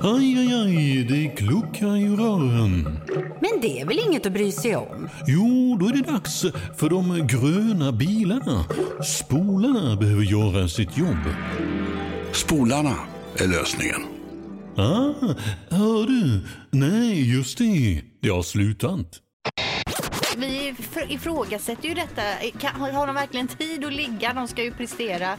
Aj, aj, aj, det kluckar i rören. Men det är väl inget att bry sig om? Jo, då är det dags för de gröna bilarna. Spolarna behöver göra sitt jobb. Spolarna är lösningen. Ah, hör du? Nej, just det. Det har slutat. Vi ifr- ifrågasätter ju detta. Kan, har, de verkligen tid att ligga? De ska ju prestera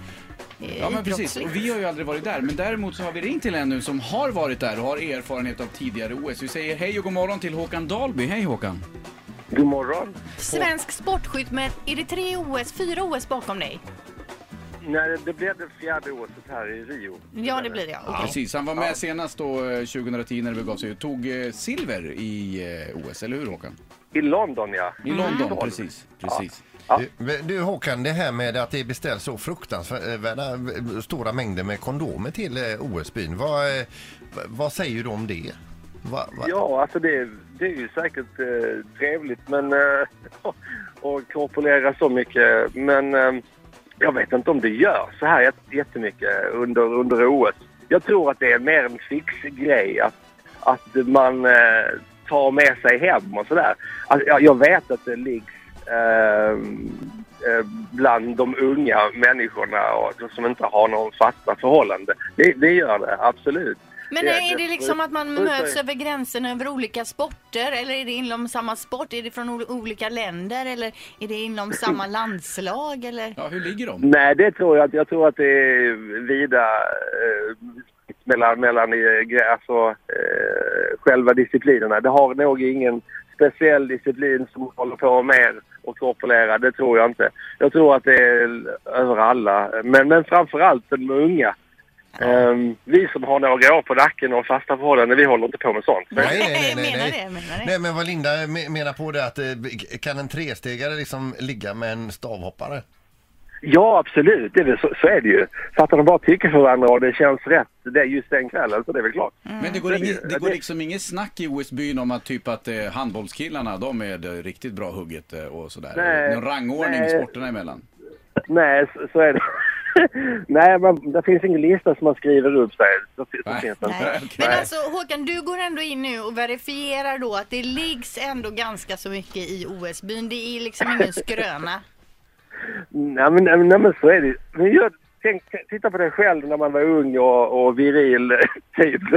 Ja men precis, och vi har ju aldrig varit där. Men däremot så har vi ringt till en nu som har varit där och har erfarenhet av tidigare OS. Vi säger hej och god morgon till Håkan Dalby. Hej Håkan! God morgon. Svensk sportskytt med, är det tre OS, fyra OS bakom dig? Nej, det blev det fjärde året här i Rio. Ja, det blir det. Ja, Okej. precis, han var med senast då eh, 2010 när det begav sig. Tog eh, silver i eh, OS, eller hur Håkan? I London, ja. I London, precis. precis. Du, du Håkan, det här med att det beställs så fruktansvärda eh, stora mängder med kondomer till eh, OS-byn. Vad, eh, vad säger du om det? Va, va? Ja, alltså det, det är ju säkert eh, trevligt men eh, att korpulera så mycket. Men eh, jag vet inte om det gör så här jättemycket under, under OS. Jag tror att det är mer en fixgrej att, att man eh, tar med sig hem och sådär. Alltså, jag, jag vet att det ligger ehm, eh, bland de unga människorna och, som inte har någon fasta förhållande. Det, det gör det, absolut. Men Det- är det det- liksom att man möts över gränsen över olika sporter eller är det inom samma sport? Är det från ol- olika länder eller är det inom samma landslag eller? Ja, hur ligger de? Nej, det tror jag inte. Jag tror att det är vida eh, mellan, mellan alltså, eh, själva disciplinerna. Det har nog ingen speciell disciplin som håller på mer och korpulera. Det tror jag inte. Jag tror att det är över alla. Men, men framför allt de unga. Ehm, vi som har några år på nacken och fasta förhållanden, vi håller inte på med sånt. Nej, nej, nej, nej, menar det, menar det. Nej, men vad Linda me- menar på det att eh, kan en trestegare liksom ligga med en stavhoppare? Ja, absolut. Det är väl så, så är det ju. Så att de bara tycker för varandra och det känns rätt det är just den kvällen, så det är väl klart. Men det går, inget, det går liksom inget snack i OS-byn om att typ att eh, handbollskillarna, de är det riktigt bra hugget eh, och sådär. Nej, Någon rangordning nej. sporterna emellan. Nej, så, så är det. Nej, men det finns ingen lista som man skriver upp sig. Så, finns det inte. Men alltså Håkan, du går ändå in nu och verifierar då att det liggs ändå ganska så mycket i OS-byn. Det är liksom ingen skröna. Nej, men, nej, nej, men så är det men jag, tänk, Titta på dig själv när man var ung och, och viril, typ.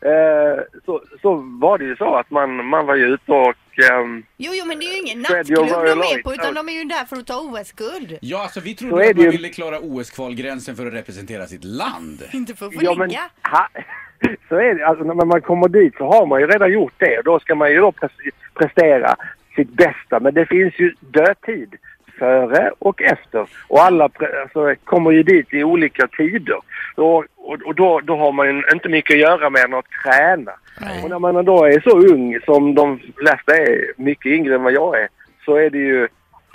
Eh, så, så var det ju så att man, man var ju ute och... ehm, Jo, jo, men det är ju ingen nattklubb de är på utan de är ju där för att ta OS-guld. Ja, alltså vi trodde att man ju. ville klara OS-kvalgränsen för att representera sitt land. Inte för att få Ja, ligga. men, ha, så är det. Alltså, när man kommer dit så har man ju redan gjort det. Och då ska man ju då pres- prestera sitt bästa. Men det finns ju dödtid före och efter. Och alla alltså, kommer ju dit i olika tider. Och, och, och då, då har man ju inte mycket att göra med än att träna. Och när man då är så ung som de flesta är, mycket yngre än vad jag är, så är det ju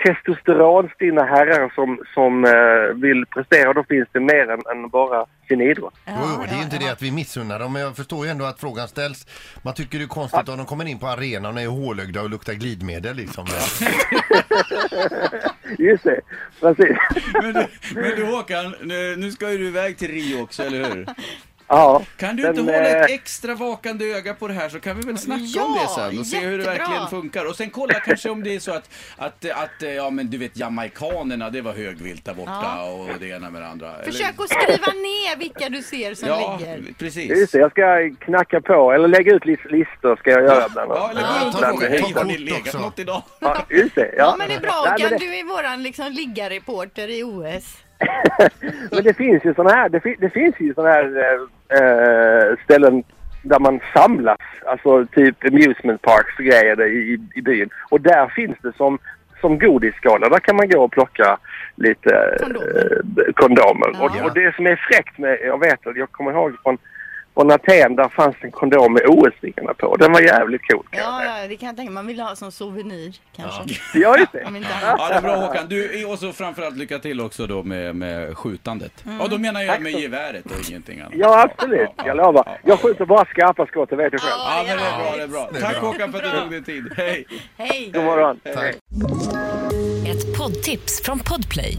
testosteronstinna herrar som, som eh, vill prestera. Då finns det mer än, än bara sin idrott. Jo, jo, det är ju inte det att vi missunnar dem, men jag förstår ju ändå att frågan ställs. Man tycker det är konstigt om de kommer in på arenan och är hålögda och luktar glidmedel liksom. Just det, precis. Men du, men du Håkan, nu, nu ska ju du iväg till Rio också, eller hur? Ja. Kan du Men, inte hålla ett eh, extra vakande öga på det här så kan vi väl snacka om Ja, det sen och se hur det jättebra. verkligen funkar. Och sen kolla kanske om det är så att, att, att ja men du vet jamaikanerna, det var högvilt där borta Ja. och det ena med det andra. Eller- Försök att skriva ner vilka du ser som Ja, ligger. Just precis. det, jag ska knacka på, eller lägga ut lis- listor ska jag göra bland Ja, eller gå Ja, runt och fråga, hej har ni legat något idag? Ja, just det. Ja. Ja, men det är bra Nej, Håkan, det- du är våran liksom liggarreporter i OS. Men det finns ju såna här, det, fi- det finns ju såna här eh, ställen där man samlas, alltså typ amusement parks och grejer i, i byn. Och där finns det som, som godisskålar, där kan man gå och plocka lite Kondomer. eh, kondomer. Ja. Och, och det som är fräckt med, jag vet att jag kommer ihåg från, från Aten, där fanns en kondom med OS-ringarna på. Den var jävligt cool kan Ja, ja, det kan jag tänka mig. Man vill ha som souvenir kanske. Ja, just det. Ja, det är bra Håkan. Du, och så framförallt lycka till också då med, med skjutandet. Ja, då menar jag med geväret och ingenting annat. Ja, absolut. Jag lovar. Jag skjuter bara skarpa skott, det vet du själv. Ja, men det är bra, det är bra. Det är Tack bra. Håkan för att du tog dig tid. Hej! Hej! God morgon. Tack. Ett poddtips från Podplay.